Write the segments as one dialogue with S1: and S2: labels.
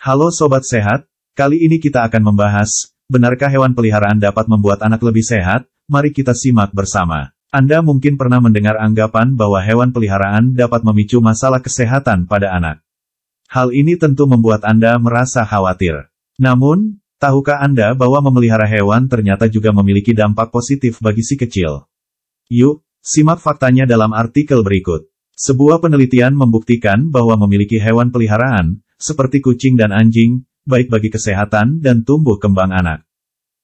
S1: Halo Sobat Sehat, kali ini kita akan membahas, benarkah hewan peliharaan dapat membuat anak lebih sehat? Mari kita simak bersama. Anda mungkin pernah mendengar anggapan bahwa hewan peliharaan dapat memicu masalah kesehatan pada anak. Hal ini tentu membuat Anda merasa khawatir. Namun, tahukah Anda bahwa memelihara hewan ternyata juga memiliki dampak positif bagi si kecil? Yuk, simak faktanya dalam artikel berikut. Sebuah penelitian membuktikan bahwa memiliki hewan peliharaan, seperti kucing dan anjing, baik bagi kesehatan dan tumbuh kembang anak.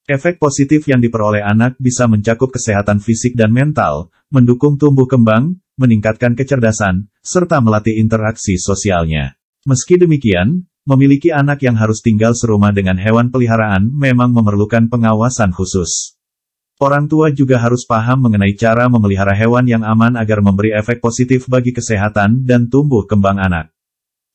S1: Efek positif yang diperoleh anak bisa mencakup kesehatan fisik dan mental, mendukung tumbuh kembang, meningkatkan kecerdasan, serta melatih interaksi sosialnya. Meski demikian, memiliki anak yang harus tinggal serumah dengan hewan peliharaan memang memerlukan pengawasan khusus. Orang tua juga harus paham mengenai cara memelihara hewan yang aman agar memberi efek positif bagi kesehatan dan tumbuh kembang anak.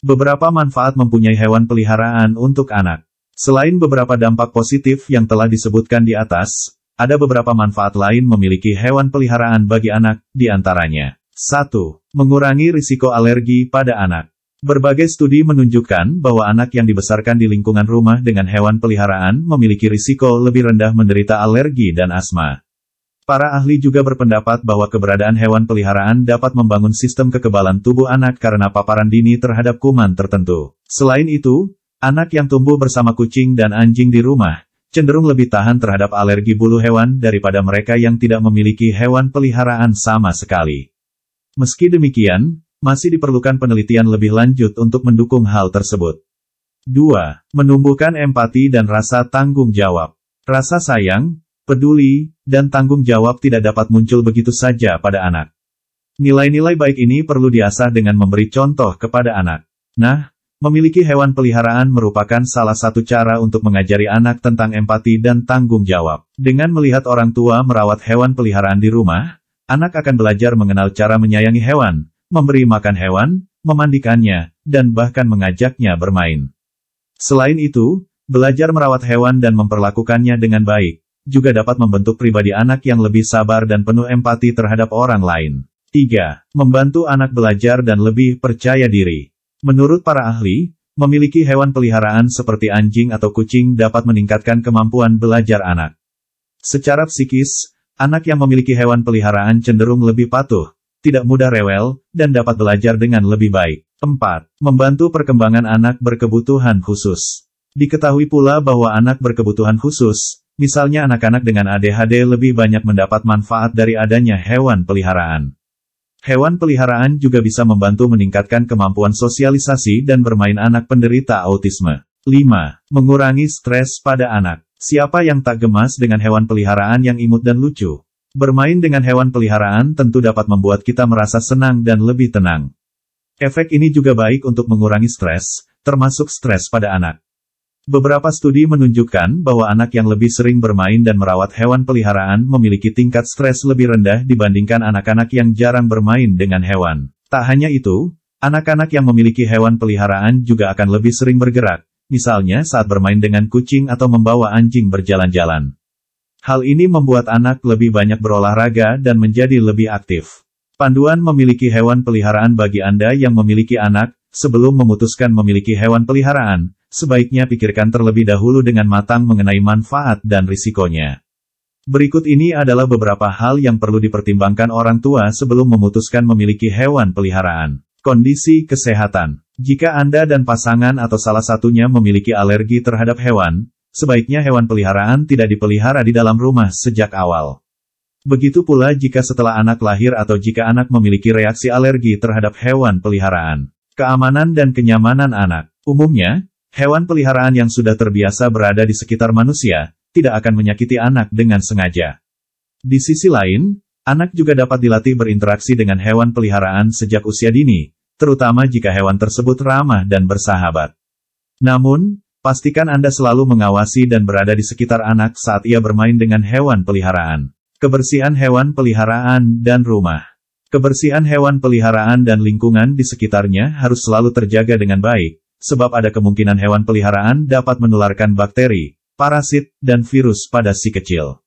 S1: Beberapa manfaat mempunyai hewan peliharaan untuk anak. Selain beberapa dampak positif yang telah disebutkan di atas, ada beberapa manfaat lain memiliki hewan peliharaan bagi anak, di antaranya. 1. Mengurangi risiko alergi pada anak. Berbagai studi menunjukkan bahwa anak yang dibesarkan di lingkungan rumah dengan hewan peliharaan memiliki risiko lebih rendah menderita alergi dan asma. Para ahli juga berpendapat bahwa keberadaan hewan peliharaan dapat membangun sistem kekebalan tubuh anak karena paparan dini terhadap kuman tertentu. Selain itu, anak yang tumbuh bersama kucing dan anjing di rumah, cenderung lebih tahan terhadap alergi bulu hewan daripada mereka yang tidak memiliki hewan peliharaan sama sekali. Meski demikian, masih diperlukan penelitian lebih lanjut untuk mendukung hal tersebut. 2. Menumbuhkan empati dan rasa tanggung jawab. Rasa sayang, peduli, dan tanggung jawab tidak dapat muncul begitu saja pada anak. Nilai-nilai baik ini perlu diasah dengan memberi contoh kepada anak. Nah, memiliki hewan peliharaan merupakan salah satu cara untuk mengajari anak tentang empati dan tanggung jawab. Dengan melihat orang tua merawat hewan peliharaan di rumah, anak akan belajar mengenal cara menyayangi hewan, memberi makan hewan, memandikannya, dan bahkan mengajaknya bermain. Selain itu, belajar merawat hewan dan memperlakukannya dengan baik, juga dapat membentuk pribadi anak yang lebih sabar dan penuh empati terhadap orang lain. 3. Membantu anak belajar dan lebih percaya diri. Menurut para ahli, memiliki hewan peliharaan seperti anjing atau kucing dapat meningkatkan kemampuan belajar anak. Secara psikis, anak yang memiliki hewan peliharaan cenderung lebih patuh, tidak mudah rewel, dan dapat belajar dengan lebih baik. 4. Membantu perkembangan anak berkebutuhan khusus. Diketahui pula bahwa anak berkebutuhan khusus, Misalnya anak-anak dengan ADHD lebih banyak mendapat manfaat dari adanya hewan peliharaan. Hewan peliharaan juga bisa membantu meningkatkan kemampuan sosialisasi dan bermain anak penderita autisme. 5. Mengurangi stres pada anak. Siapa yang tak gemas dengan hewan peliharaan yang imut dan lucu? Bermain dengan hewan peliharaan tentu dapat membuat kita merasa senang dan lebih tenang. Efek ini juga baik untuk mengurangi stres, termasuk stres pada anak. Beberapa studi menunjukkan bahwa anak yang lebih sering bermain dan merawat hewan peliharaan memiliki tingkat stres lebih rendah dibandingkan anak-anak yang jarang bermain dengan hewan. Tak hanya itu, anak-anak yang memiliki hewan peliharaan juga akan lebih sering bergerak, misalnya saat bermain dengan kucing atau membawa anjing berjalan-jalan. Hal ini membuat anak lebih banyak berolahraga dan menjadi lebih aktif. Panduan memiliki hewan peliharaan bagi Anda yang memiliki anak, sebelum memutuskan memiliki hewan peliharaan, sebaiknya pikirkan terlebih dahulu dengan matang mengenai manfaat dan risikonya. Berikut ini adalah beberapa hal yang perlu dipertimbangkan orang tua sebelum memutuskan memiliki hewan peliharaan. Kondisi kesehatan. Jika Anda dan pasangan atau salah satunya memiliki alergi terhadap hewan, sebaiknya hewan peliharaan tidak dipelihara di dalam rumah sejak awal. Begitu pula jika setelah anak lahir atau jika anak memiliki reaksi alergi terhadap hewan peliharaan. Keamanan dan kenyamanan anak. Umumnya, Hewan peliharaan yang sudah terbiasa berada di sekitar manusia, tidak akan menyakiti anak dengan sengaja. Di sisi lain, anak juga dapat dilatih berinteraksi dengan hewan peliharaan sejak usia dini, terutama jika hewan tersebut ramah dan bersahabat. Namun, pastikan Anda selalu mengawasi dan berada di sekitar anak saat ia bermain dengan hewan peliharaan. Kebersihan hewan peliharaan dan rumah. Kebersihan hewan peliharaan dan lingkungan di sekitarnya harus selalu terjaga dengan baik, sebab ada kemungkinan hewan peliharaan dapat menularkan bakteri, parasit, dan virus pada si kecil.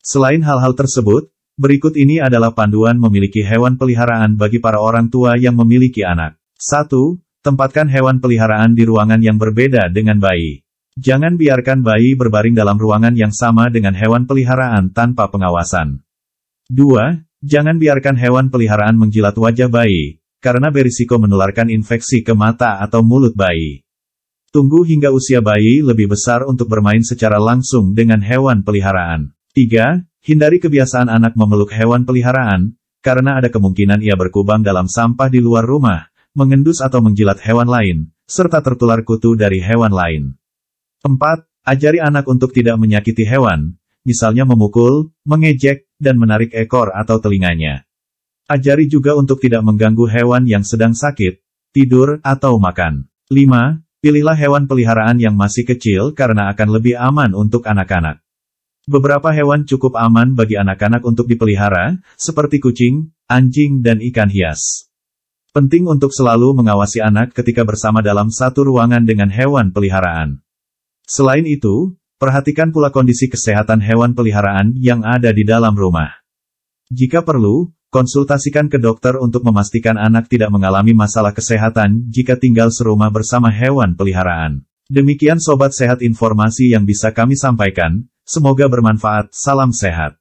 S1: Selain hal-hal tersebut, berikut ini adalah panduan memiliki hewan peliharaan bagi para orang tua yang memiliki anak. 1. Tempatkan hewan peliharaan di ruangan yang berbeda dengan bayi. Jangan biarkan bayi berbaring dalam ruangan yang sama dengan hewan peliharaan tanpa pengawasan. 2. Jangan biarkan hewan peliharaan menjilat wajah bayi, karena berisiko menularkan infeksi ke mata atau mulut bayi. Tunggu hingga usia bayi lebih besar untuk bermain secara langsung dengan hewan peliharaan. 3. Hindari kebiasaan anak memeluk hewan peliharaan, karena ada kemungkinan ia berkubang dalam sampah di luar rumah, mengendus atau menjilat hewan lain, serta tertular kutu dari hewan lain. 4. Ajari anak untuk tidak menyakiti hewan, misalnya memukul, mengejek, dan menarik ekor atau telinganya. Ajari juga untuk tidak mengganggu hewan yang sedang sakit, tidur, atau makan. 5. Pilihlah hewan peliharaan yang masih kecil karena akan lebih aman untuk anak-anak. Beberapa hewan cukup aman bagi anak-anak untuk dipelihara, seperti kucing, anjing dan ikan hias. Penting untuk selalu mengawasi anak ketika bersama dalam satu ruangan dengan hewan peliharaan. Selain itu, Perhatikan pula kondisi kesehatan hewan peliharaan yang ada di dalam rumah. Jika perlu, konsultasikan ke dokter untuk memastikan anak tidak mengalami masalah kesehatan jika tinggal serumah bersama hewan peliharaan. Demikian sobat sehat informasi yang bisa kami sampaikan, semoga bermanfaat, salam sehat.